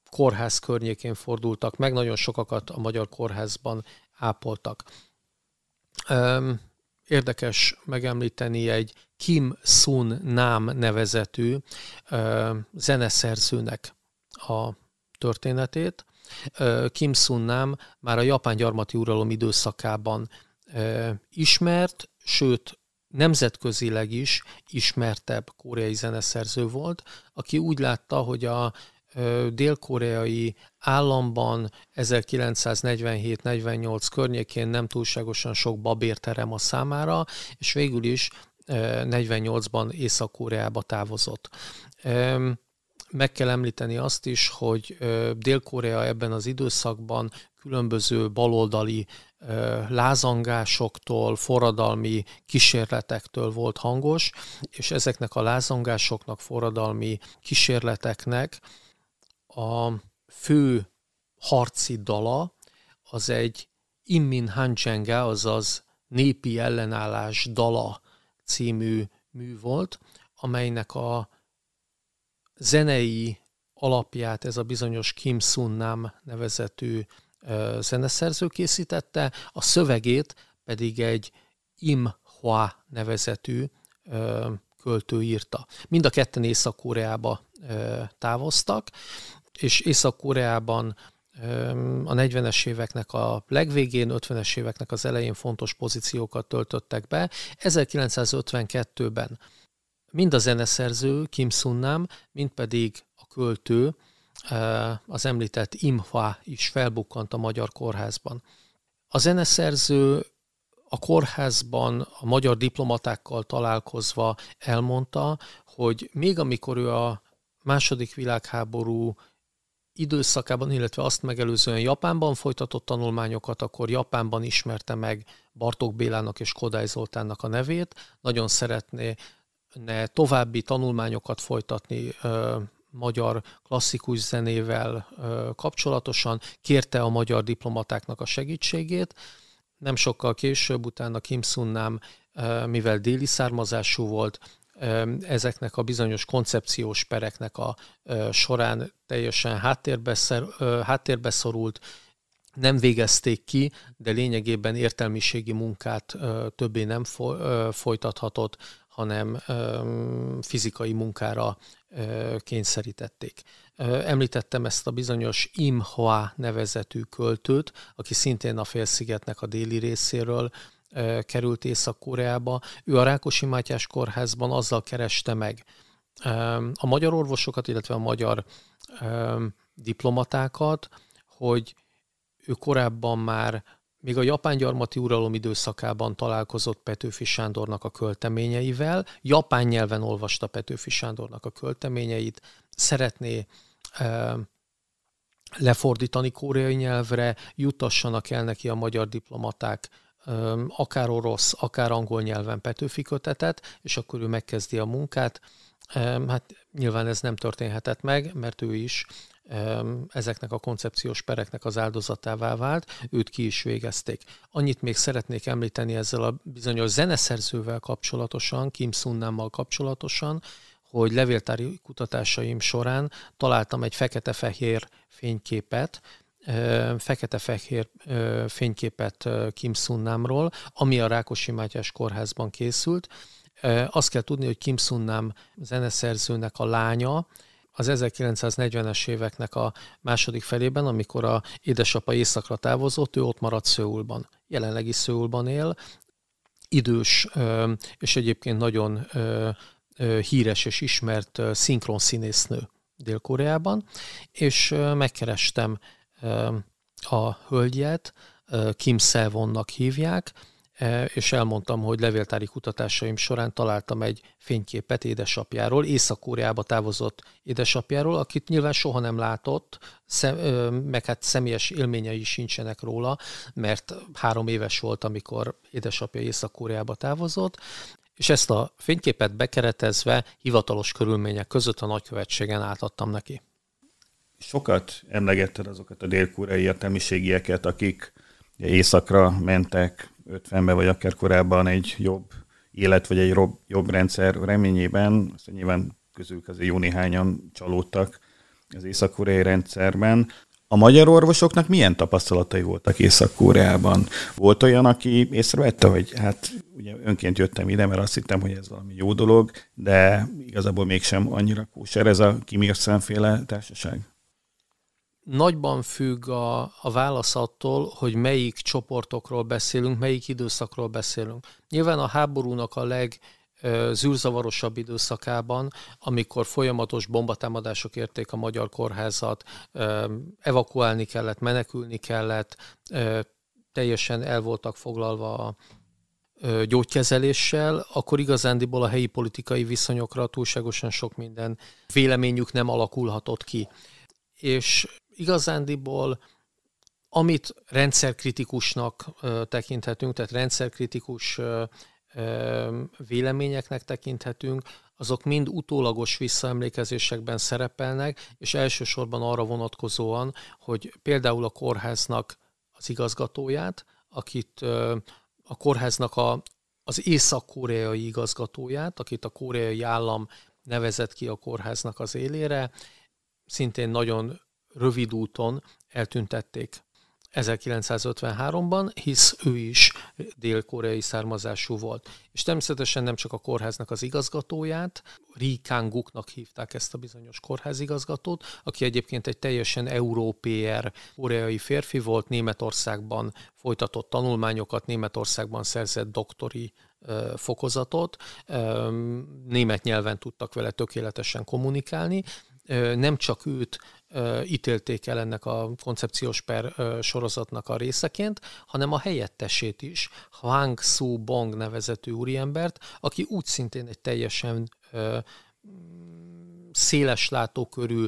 S2: kórház környékén fordultak meg, nagyon sokakat a magyar kórházban ápoltak. Érdekes megemlíteni egy Kim Sun Nam nevezetű zeneszerzőnek a történetét. Kim Sun Nam már a japán gyarmati uralom időszakában ismert, sőt nemzetközileg is ismertebb koreai zeneszerző volt, aki úgy látta, hogy a dél-koreai államban 1947-48 környékén nem túlságosan sok babérterem a számára, és végül is 48-ban Észak-Koreába távozott. Meg kell említeni azt is, hogy Dél-Korea ebben az időszakban különböző baloldali lázangásoktól, forradalmi kísérletektől volt hangos, és ezeknek a lázangásoknak, forradalmi kísérleteknek a fő harci dala az egy Immin Hanjenga, azaz Népi ellenállás dala című mű volt, amelynek a zenei alapját ez a bizonyos Kim Sun Nam nevezetű zeneszerző készítette, a szövegét pedig egy Im Hua nevezetű költő írta. Mind a ketten Észak-Koreába távoztak, és Észak-Koreában a 40-es éveknek a legvégén, 50-es éveknek az elején fontos pozíciókat töltöttek be. 1952-ben mind a zeneszerző Kim Sunnam, mind pedig a költő, az említett Imhwa is felbukkant a Magyar Kórházban. A zeneszerző a kórházban a magyar diplomatákkal találkozva elmondta, hogy még amikor ő a második világháború időszakában, illetve azt megelőzően Japánban folytatott tanulmányokat, akkor Japánban ismerte meg Bartók Bélának és Kodály Zoltánnak a nevét. Nagyon szeretné további tanulmányokat folytatni magyar klasszikus zenével kapcsolatosan, kérte a magyar diplomatáknak a segítségét. Nem sokkal később, utána Kim Sunnám, mivel déli származású volt, ezeknek a bizonyos koncepciós pereknek a során teljesen háttérbe, szer, háttérbe szorult, nem végezték ki, de lényegében értelmiségi munkát többé nem folytathatott, hanem fizikai munkára kényszerítették. Említettem ezt a bizonyos Imhua nevezetű költőt, aki szintén a félszigetnek a déli részéről került Észak-Koreába. Ő a Rákosi Mátyás kórházban azzal kereste meg a magyar orvosokat, illetve a magyar diplomatákat, hogy ő korábban már még a japán gyarmati uralom időszakában találkozott Petőfi Sándornak a költeményeivel, japán nyelven olvasta Petőfi Sándornak a költeményeit, szeretné e, lefordítani koreai nyelvre, jutassanak el neki a magyar diplomaták e, akár orosz, akár angol nyelven Petőfi kötetet, és akkor ő megkezdi a munkát. E, hát nyilván ez nem történhetett meg, mert ő is ezeknek a koncepciós pereknek az áldozatává vált, őt ki is végezték. Annyit még szeretnék említeni ezzel a bizonyos zeneszerzővel kapcsolatosan, Kim Sunnammal kapcsolatosan, hogy levéltári kutatásaim során találtam egy fekete-fehér fényképet, fekete-fehér fényképet Kim Sunnamról, ami a Rákosi Mátyás kórházban készült. Azt kell tudni, hogy Kim Sunnam zeneszerzőnek a lánya, az 1940-es éveknek a második felében, amikor a édesapa éjszakra távozott, ő ott maradt Szőulban. Jelenleg is Szőulban él, idős és egyébként nagyon híres és ismert szinkron színésznő Dél-Koreában, és megkerestem a hölgyet, Kim Selvonnak hívják, és elmondtam, hogy levéltári kutatásaim során találtam egy fényképet édesapjáról, Észak-Koreába távozott édesapjáról, akit nyilván soha nem látott, meg hát személyes élményei sincsenek róla, mert három éves volt, amikor édesapja Észak-Koreába távozott, és ezt a fényképet bekeretezve hivatalos körülmények között a nagykövetségen átadtam neki.
S3: Sokat emlegetted azokat a dél-koreai értelmiségieket, akik északra mentek 50-ben, vagy akár korábban egy jobb élet, vagy egy jobb, jobb rendszer reményében, aztán nyilván közülük azért jó néhányan csalódtak az észak-koreai rendszerben. A magyar orvosoknak milyen tapasztalatai voltak Észak-Koreában? Volt olyan, aki észrevette, hogy hát ugye önként jöttem ide, mert azt hittem, hogy ez valami jó dolog, de igazából mégsem annyira kóser ez a Kim Il társaság?
S2: Nagyban függ a, a válasz attól, hogy melyik csoportokról beszélünk, melyik időszakról beszélünk. Nyilván a háborúnak a leg zűrzavarosabb időszakában, amikor folyamatos bombatámadások érték a magyar kórházat, evakuálni kellett, menekülni kellett, teljesen el voltak foglalva a gyógykezeléssel, akkor igazándiból a helyi politikai viszonyokra túlságosan sok minden véleményük nem alakulhatott ki. És igazándiból amit rendszerkritikusnak tekinthetünk, tehát rendszerkritikus véleményeknek tekinthetünk, azok mind utólagos visszaemlékezésekben szerepelnek, és elsősorban arra vonatkozóan, hogy például a kórháznak az igazgatóját, akit a kórháznak a, az észak-koreai igazgatóját, akit a koreai állam nevezett ki a kórháznak az élére, szintén nagyon rövid úton eltüntették. 1953-ban, hisz ő is dél-koreai származású volt. És természetesen nem csak a kórháznak az igazgatóját, Ri Kang-guknak hívták ezt a bizonyos kórházigazgatót, aki egyébként egy teljesen európér koreai férfi volt, Németországban folytatott tanulmányokat, Németországban szerzett doktori fokozatot, német nyelven tudtak vele tökéletesen kommunikálni, nem csak őt ítélték el ennek a koncepciós per sorozatnak a részeként, hanem a helyettesét is, Hwang Su Bong nevezetű úriembert, aki úgy szintén egy teljesen széles látókörű,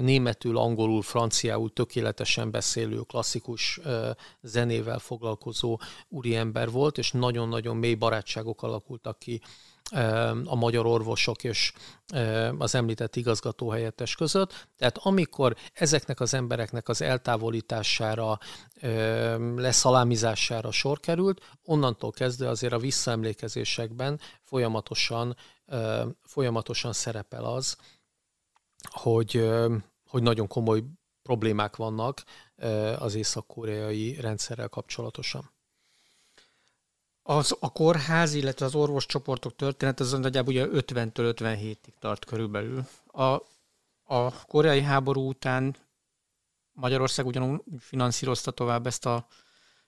S2: németül, angolul, franciául tökéletesen beszélő, klasszikus zenével foglalkozó úriember volt, és nagyon-nagyon mély barátságok alakultak ki a magyar orvosok és az említett igazgató helyettes között. Tehát amikor ezeknek az embereknek az eltávolítására, leszalámizására sor került, onnantól kezdve azért a visszaemlékezésekben folyamatosan, folyamatosan szerepel az, hogy, hogy nagyon komoly problémák vannak az észak-koreai rendszerrel kapcsolatosan.
S1: Az, a kórház, illetve az orvoscsoportok történet az nagyjából ugye 50-től 57-ig tart körülbelül. A, a koreai háború után Magyarország ugyanúgy finanszírozta tovább ezt, a,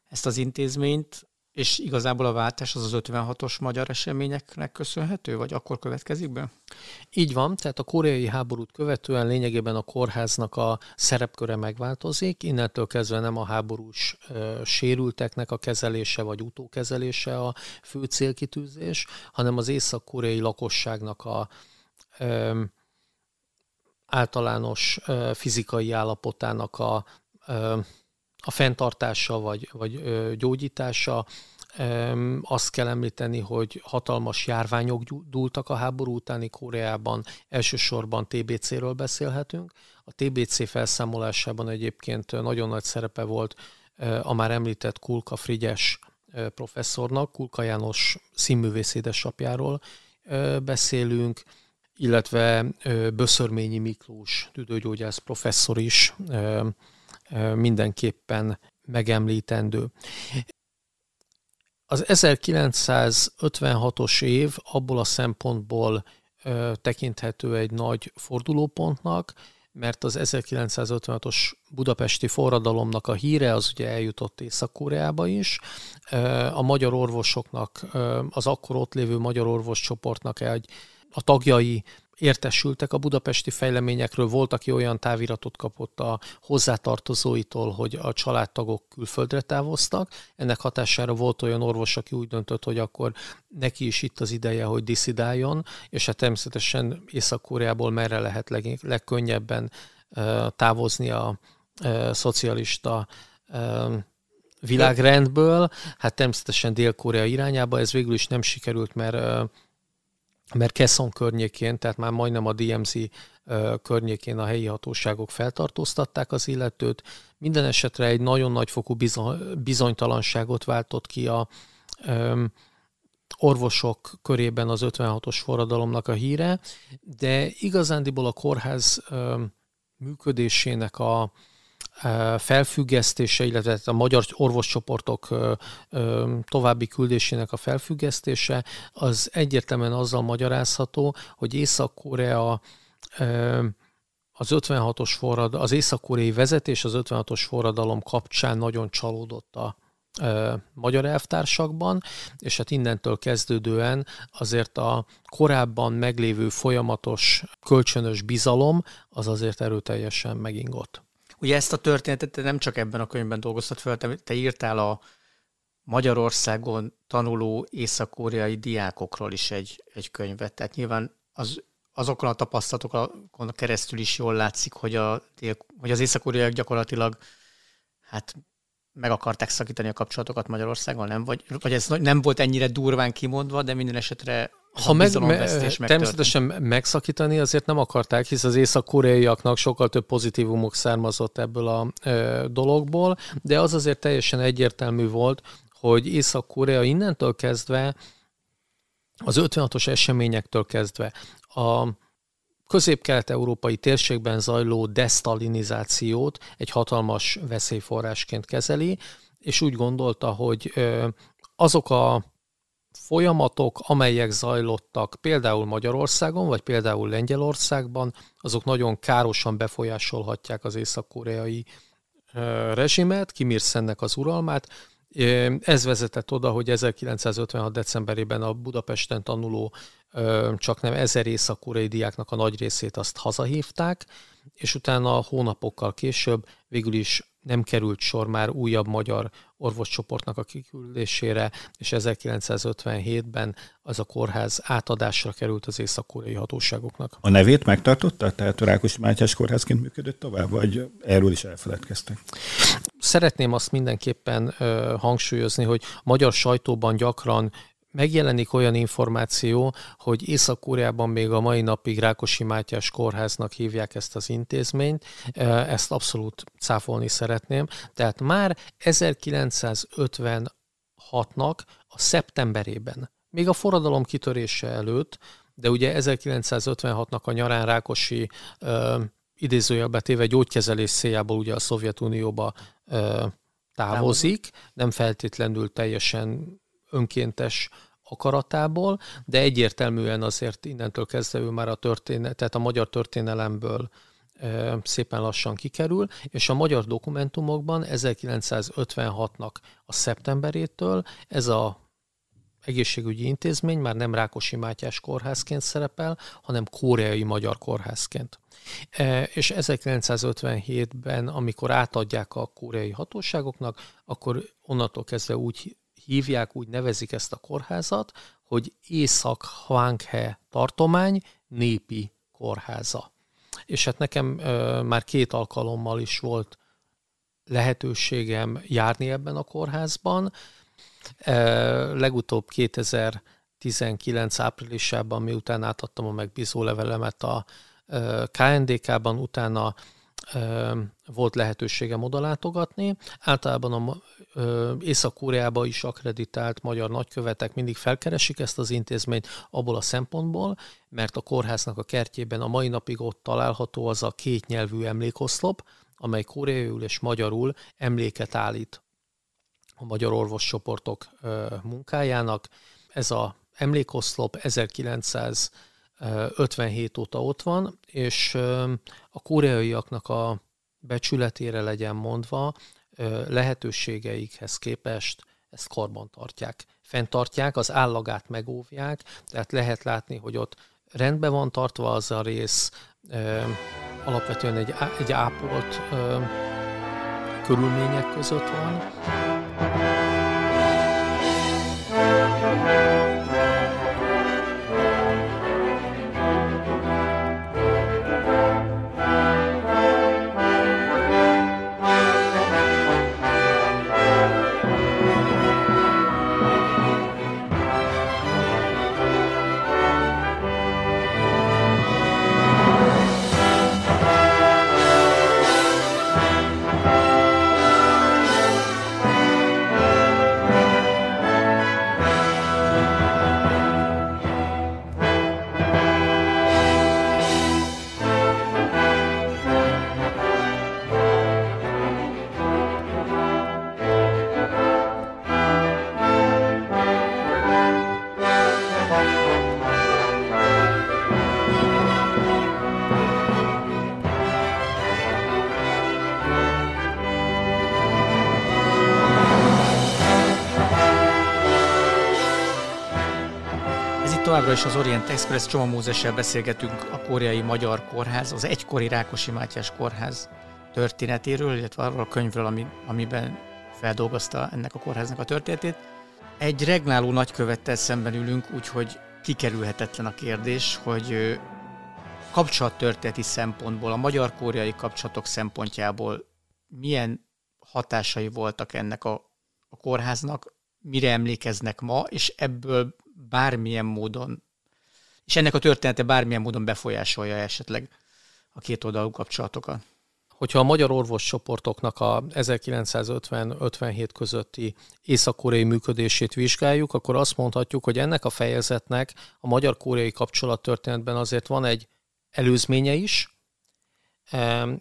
S1: ezt az intézményt, és igazából a váltás az az 56-os magyar eseményeknek köszönhető, vagy akkor következik be?
S2: Így van, tehát a koreai háborút követően lényegében a kórháznak a szerepköre megváltozik, innentől kezdve nem a háborús ö, sérülteknek a kezelése vagy utókezelése a fő célkitűzés, hanem az észak-koreai lakosságnak a ö, általános ö, fizikai állapotának a a fenntartása vagy, vagy gyógyítása, Azt kell említeni, hogy hatalmas járványok dúltak a háború utáni Koreában, elsősorban TBC-ről beszélhetünk. A TBC felszámolásában egyébként nagyon nagy szerepe volt a már említett Kulka Frigyes professzornak, Kulka János színművész édesapjáról beszélünk, illetve Böszörményi Miklós tüdőgyógyász professzor is mindenképpen megemlítendő. Az 1956-os év abból a szempontból tekinthető egy nagy fordulópontnak, mert az 1956-os budapesti forradalomnak a híre az ugye eljutott Észak-Koreába is. A magyar orvosoknak, az akkor ott lévő magyar orvos csoportnak egy, a tagjai értesültek a budapesti fejleményekről, volt, aki olyan táviratot kapott a hozzátartozóitól, hogy a családtagok külföldre távoztak. Ennek hatására volt olyan orvos, aki úgy döntött, hogy akkor neki is itt az ideje, hogy diszidáljon, és hát természetesen Észak-Koreából merre lehet leg, legkönnyebben távozni a szocialista világrendből, hát természetesen Dél-Korea irányába, ez végül is nem sikerült, mert mert Kesson környékén, tehát már majdnem a DMZ környékén a helyi hatóságok feltartóztatták az illetőt. Minden esetre egy nagyon nagyfokú bizonytalanságot váltott ki a orvosok körében az 56-os forradalomnak a híre, de igazándiból a kórház működésének a, felfüggesztése, illetve a magyar orvoscsoportok további küldésének a felfüggesztése, az egyértelműen azzal magyarázható, hogy Észak-Korea az 56-os forrad, az észak-koreai vezetés az 56-os forradalom kapcsán nagyon csalódott a magyar elvtársakban, és hát innentől kezdődően azért a korábban meglévő folyamatos kölcsönös bizalom az azért erőteljesen megingott.
S1: Ugye ezt a történetet te nem csak ebben a könyvben dolgoztat fel, te, te írtál a Magyarországon tanuló észak-koreai diákokról is egy, egy könyvet. Tehát nyilván az, azokon a tapasztalatokon keresztül is jól látszik, hogy, a, hogy az észak gyakorlatilag hát meg akarták szakítani a kapcsolatokat Magyarországgal, nem? Vagy, vagy ez nem volt ennyire durván kimondva, de minden esetre
S2: ha meg, me, természetesen megszakítani azért nem akarták, hisz az észak-koreaiaknak sokkal több pozitívumok származott ebből a e, dologból, de az azért teljesen egyértelmű volt, hogy Észak-Korea innentől kezdve, az 56-os eseményektől kezdve a közép-kelet-európai térségben zajló desztalinizációt egy hatalmas veszélyforrásként kezeli, és úgy gondolta, hogy azok a folyamatok, amelyek zajlottak például Magyarországon, vagy például Lengyelországban, azok nagyon károsan befolyásolhatják az észak-koreai rezsimet, Kim az uralmát. Ez vezetett oda, hogy 1956. decemberében a Budapesten tanuló csak nem ezer észak-koreai diáknak a nagy részét azt hazahívták, és utána hónapokkal később végül is nem került sor már újabb magyar orvoscsoportnak a kiküldésére, és 1957-ben az a kórház átadásra került az észak-koreai hatóságoknak.
S3: A nevét megtartotta? Tehát Rákosi Mátyás kórházként működött tovább, vagy erről is elfeledkeztek?
S2: Szeretném azt mindenképpen ö, hangsúlyozni, hogy magyar sajtóban gyakran megjelenik olyan információ, hogy Észak-Koreában még a mai napig Rákosi Mátyás kórháznak hívják ezt az intézményt, ezt abszolút cáfolni szeretném. Tehát már 1956-nak a szeptemberében, még a forradalom kitörése előtt, de ugye 1956-nak a nyarán Rákosi idézőjelbe téve gyógykezelés céljából ugye a Szovjetunióba távozik, nem feltétlenül teljesen önkéntes akaratából, de egyértelműen azért innentől kezdve ő már a történet, tehát a magyar történelemből szépen lassan kikerül, és a magyar dokumentumokban 1956-nak a szeptemberétől ez a egészségügyi intézmény már nem Rákosi Mátyás kórházként szerepel, hanem koreai magyar kórházként. És 1957-ben, amikor átadják a koreai hatóságoknak, akkor onnantól kezdve úgy hívják, úgy nevezik ezt a kórházat, hogy Észak-Hwanghe tartomány népi kórháza. És hát nekem ö, már két alkalommal is volt lehetőségem járni ebben a kórházban, Legutóbb 2019 áprilisában, miután átadtam a megbízó levelemet a KNDK-ban, utána volt lehetőségem oda látogatni. Általában a Észak-Koreába is akreditált magyar nagykövetek mindig felkeresik ezt az intézményt abból a szempontból, mert a kórháznak a kertjében a mai napig ott található az a kétnyelvű emlékoszlop, amely koreaiul és magyarul emléket állít a magyar orvoscsoportok munkájának. Ez a emlékoszlop 1957 óta ott van, és a koreaiaknak a becsületére legyen mondva, lehetőségeikhez képest ezt karban tartják. Fenntartják, az állagát megóvják, tehát lehet látni, hogy ott rendben van tartva az a rész, alapvetően egy, egy ápolt körülmények között van.
S1: Továbbra is az Orient Express Csoma Mózessel beszélgetünk a koreai magyar kórház, az egykori Rákosi Mátyás kórház történetéről, illetve arról a könyvről, ami, amiben feldolgozta ennek a kórháznak a történetét. Egy regnáló nagykövettel szemben ülünk, úgyhogy kikerülhetetlen a kérdés, hogy kapcsolattörténeti szempontból, a magyar-koreai kapcsolatok szempontjából milyen hatásai voltak ennek a, a kórháznak, mire emlékeznek ma, és ebből bármilyen módon, és ennek a története bármilyen módon befolyásolja esetleg a két oldalú kapcsolatokat.
S2: Hogyha a magyar orvos csoportoknak a 1950-57 közötti észak-koreai működését vizsgáljuk, akkor azt mondhatjuk, hogy ennek a fejezetnek a magyar-koreai kapcsolattörténetben azért van egy előzménye is,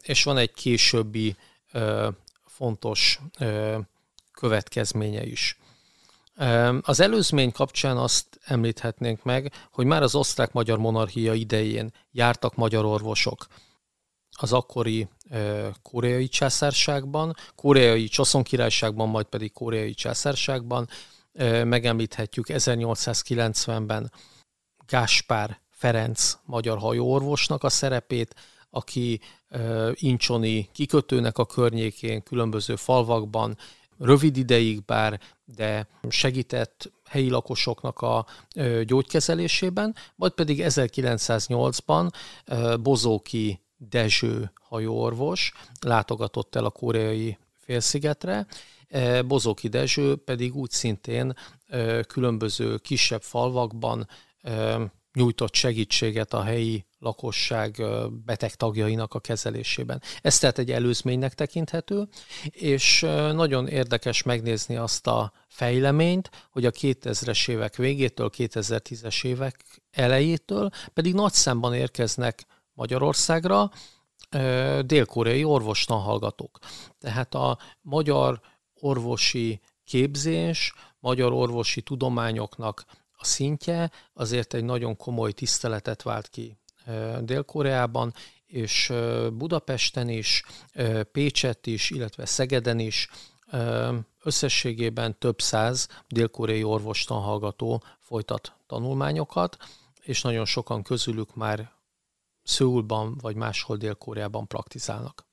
S2: és van egy későbbi fontos következménye is. Az előzmény kapcsán azt említhetnénk meg, hogy már az osztrák-magyar monarchia idején jártak magyar orvosok az akkori koreai császárságban, koreai Csoszon királyságban, majd pedig koreai császárságban. Megemlíthetjük 1890-ben Gáspár Ferenc magyar hajóorvosnak a szerepét, aki Incsoni kikötőnek a környékén, különböző falvakban rövid ideig bár, de segített helyi lakosoknak a gyógykezelésében, majd pedig 1908-ban Bozóki Dezső hajóorvos látogatott el a koreai félszigetre, Bozóki Dezső pedig úgy szintén különböző kisebb falvakban nyújtott segítséget a helyi lakosság beteg tagjainak a kezelésében. Ez tehát egy előzménynek tekinthető, és nagyon érdekes megnézni azt a fejleményt, hogy a 2000-es évek végétől, 2010-es évek elejétől pedig nagy számban érkeznek Magyarországra dél-koreai orvostanhallgatók. Tehát a magyar orvosi képzés, magyar orvosi tudományoknak a szintje azért egy nagyon komoly tiszteletet vált ki Dél-Koreában, és Budapesten is, Pécset is, illetve Szegeden is összességében több száz dél-koreai orvostanhallgató folytat tanulmányokat, és nagyon sokan közülük már Szőulban vagy máshol Dél-Koreában praktizálnak.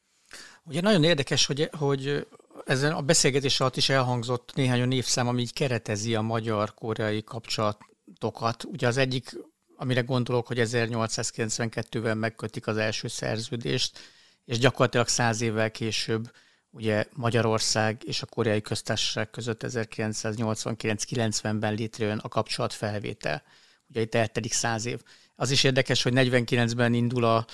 S1: Ugye nagyon érdekes, hogy, hogy ezen a beszélgetés alatt is elhangzott néhány olyan évszám, ami így keretezi a magyar-koreai kapcsolatokat. Ugye az egyik, amire gondolok, hogy 1892-ben megkötik az első szerződést, és gyakorlatilag száz évvel később ugye Magyarország és a koreai köztársaság között 1989-90-ben létrejön a kapcsolatfelvétel. Ugye itt eltelik száz év. Az is érdekes, hogy 49-ben indul a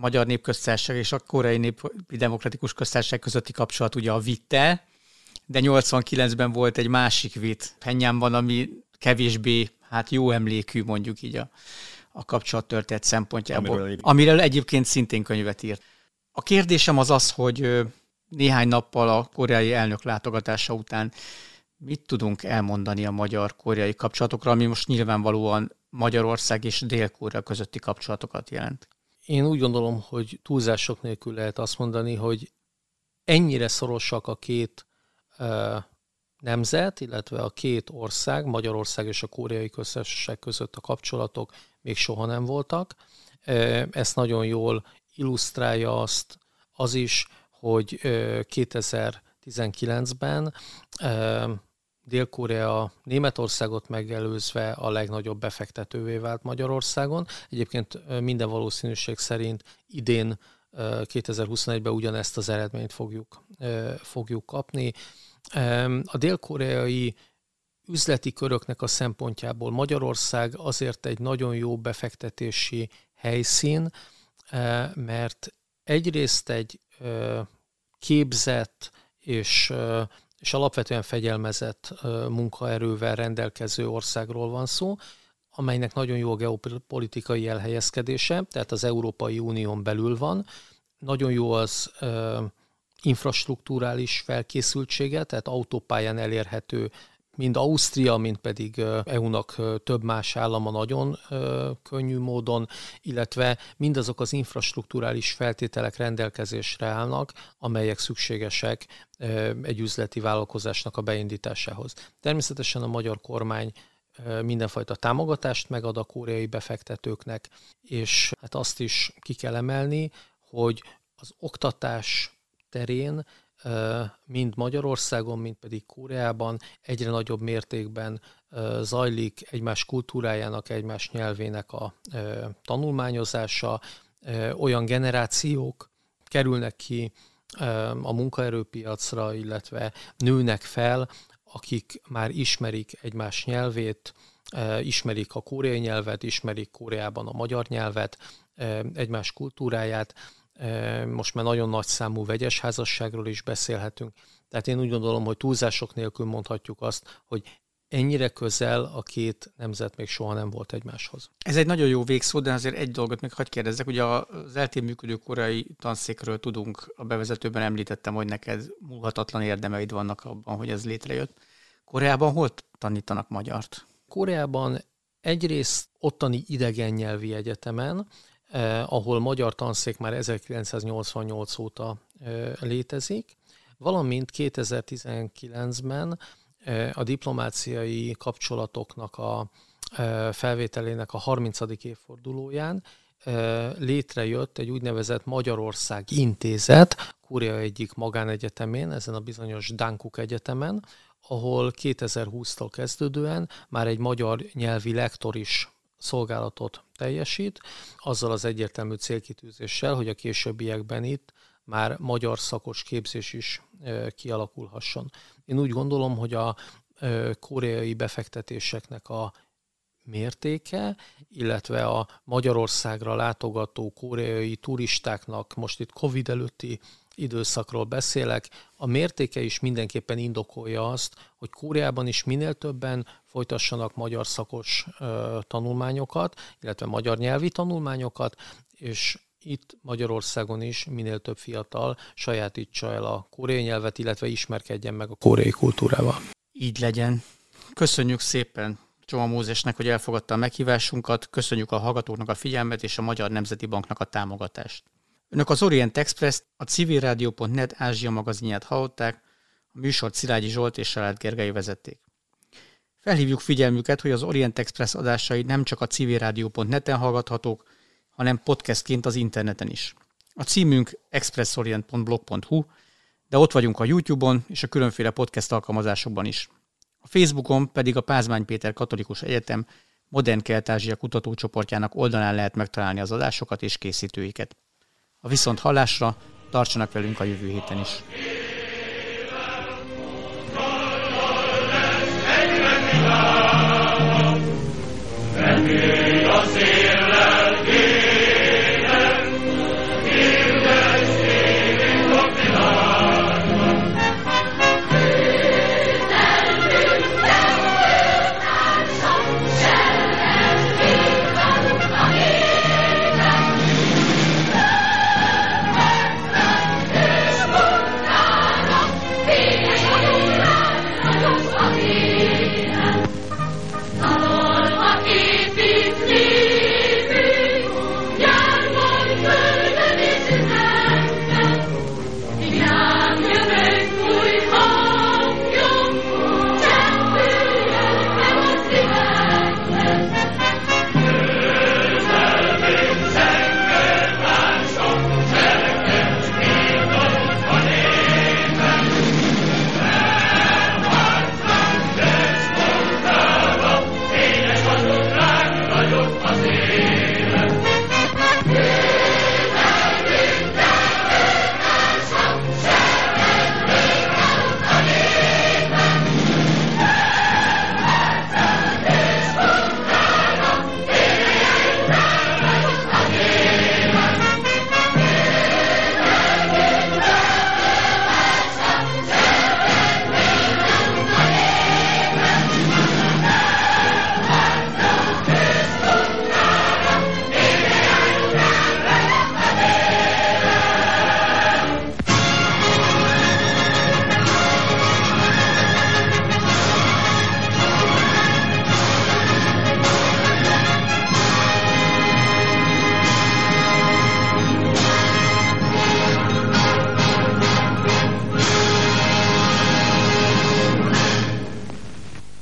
S1: Magyar Népköztársaság és a Koreai Népi Demokratikus Köztársaság közötti kapcsolat ugye a vitte, de 89-ben volt egy másik vit van, ami kevésbé hát jó emlékű mondjuk így a, a kapcsolattörténet szempontjából, amiről, amiről egyébként szintén könyvet írt. A kérdésem az az, hogy néhány nappal a koreai elnök látogatása után mit tudunk elmondani a magyar-koreai kapcsolatokra, ami most nyilvánvalóan Magyarország és Dél-Korea közötti kapcsolatokat jelent?
S2: Én úgy gondolom, hogy túlzások nélkül lehet azt mondani, hogy ennyire szorosak a két nemzet, illetve a két ország, Magyarország és a Koreai Köztársaság között a kapcsolatok még soha nem voltak. Ezt nagyon jól illusztrálja azt az is, hogy 2019-ben Dél-Korea Németországot megelőzve a legnagyobb befektetővé vált Magyarországon. Egyébként minden valószínűség szerint idén 2021-ben ugyanezt az eredményt fogjuk, fogjuk kapni. A dél-koreai üzleti köröknek a szempontjából Magyarország azért egy nagyon jó befektetési helyszín, mert egyrészt egy képzett és, és alapvetően fegyelmezett munkaerővel rendelkező országról van szó, amelynek nagyon jó geopolitikai elhelyezkedése, tehát az Európai Unión belül van. Nagyon jó az infrastruktúrális felkészültsége, tehát autópályán elérhető mind Ausztria, mind pedig EU-nak több más állama nagyon könnyű módon, illetve mindazok az infrastruktúrális feltételek rendelkezésre állnak, amelyek szükségesek egy üzleti vállalkozásnak a beindításához. Természetesen a magyar kormány mindenfajta támogatást megad a koreai befektetőknek, és hát azt is ki kell emelni, hogy az oktatás terén mind Magyarországon, mind pedig Koreában egyre nagyobb mértékben zajlik egymás kultúrájának, egymás nyelvének a tanulmányozása, olyan generációk kerülnek ki a munkaerőpiacra, illetve nőnek fel, akik már ismerik egymás nyelvét, ismerik a koreai nyelvet, ismerik Koreában a magyar nyelvet, egymás kultúráját, most már nagyon nagy számú vegyes házasságról is beszélhetünk. Tehát én úgy gondolom, hogy túlzások nélkül mondhatjuk azt, hogy ennyire közel a két nemzet még soha nem volt egymáshoz.
S1: Ez egy nagyon jó végszó, de azért egy dolgot még hagyd kérdezzek. Ugye az eltén működő korai tanszékről tudunk, a bevezetőben említettem, hogy neked múlhatatlan érdemeid vannak abban, hogy ez létrejött. Koreában hol tanítanak magyart?
S2: Koreában egyrészt ottani idegen nyelvi egyetemen, eh, ahol magyar tanszék már 1988 óta eh, létezik, valamint 2019-ben eh, a diplomáciai kapcsolatoknak a eh, felvételének a 30. évfordulóján eh, létrejött egy úgynevezett Magyarország Intézet, Kúria egyik magánegyetemén, ezen a bizonyos Dankuk Egyetemen, ahol 2020-tól kezdődően már egy magyar nyelvi lektor is szolgálatot teljesít, azzal az egyértelmű célkitűzéssel, hogy a későbbiekben itt már magyar szakos képzés is kialakulhasson. Én úgy gondolom, hogy a koreai befektetéseknek a mértéke, illetve a Magyarországra látogató koreai turistáknak, most itt Covid előtti időszakról beszélek, a mértéke is mindenképpen indokolja azt, hogy Kóreában is minél többen folytassanak magyar szakos tanulmányokat, illetve magyar nyelvi tanulmányokat, és itt Magyarországon is minél több fiatal sajátítsa el a koreai nyelvet, illetve ismerkedjen meg a koreai kultúrával.
S1: Így legyen. Köszönjük szépen Csoma Mózesnek, hogy elfogadta a meghívásunkat, köszönjük a hallgatóknak a figyelmet és a Magyar Nemzeti Banknak a támogatást. Önök az Orient Express, a civilrádió.net Ázsia magazinját hallották, a műsort Szilágyi Zsolt és Salád Gergely vezették. Felhívjuk figyelmüket, hogy az Orient Express adásai nem csak a civilrádió.net-en hallgathatók, hanem podcastként az interneten is. A címünk expressorient.blog.hu, de ott vagyunk a YouTube-on és a különféle podcast alkalmazásokban is. A Facebookon pedig a Pázmány Péter Katolikus Egyetem Modern Kelet-Ázsia kutatócsoportjának oldalán lehet megtalálni az adásokat és készítőiket. A viszont hallásra tartsanak velünk a jövő héten is.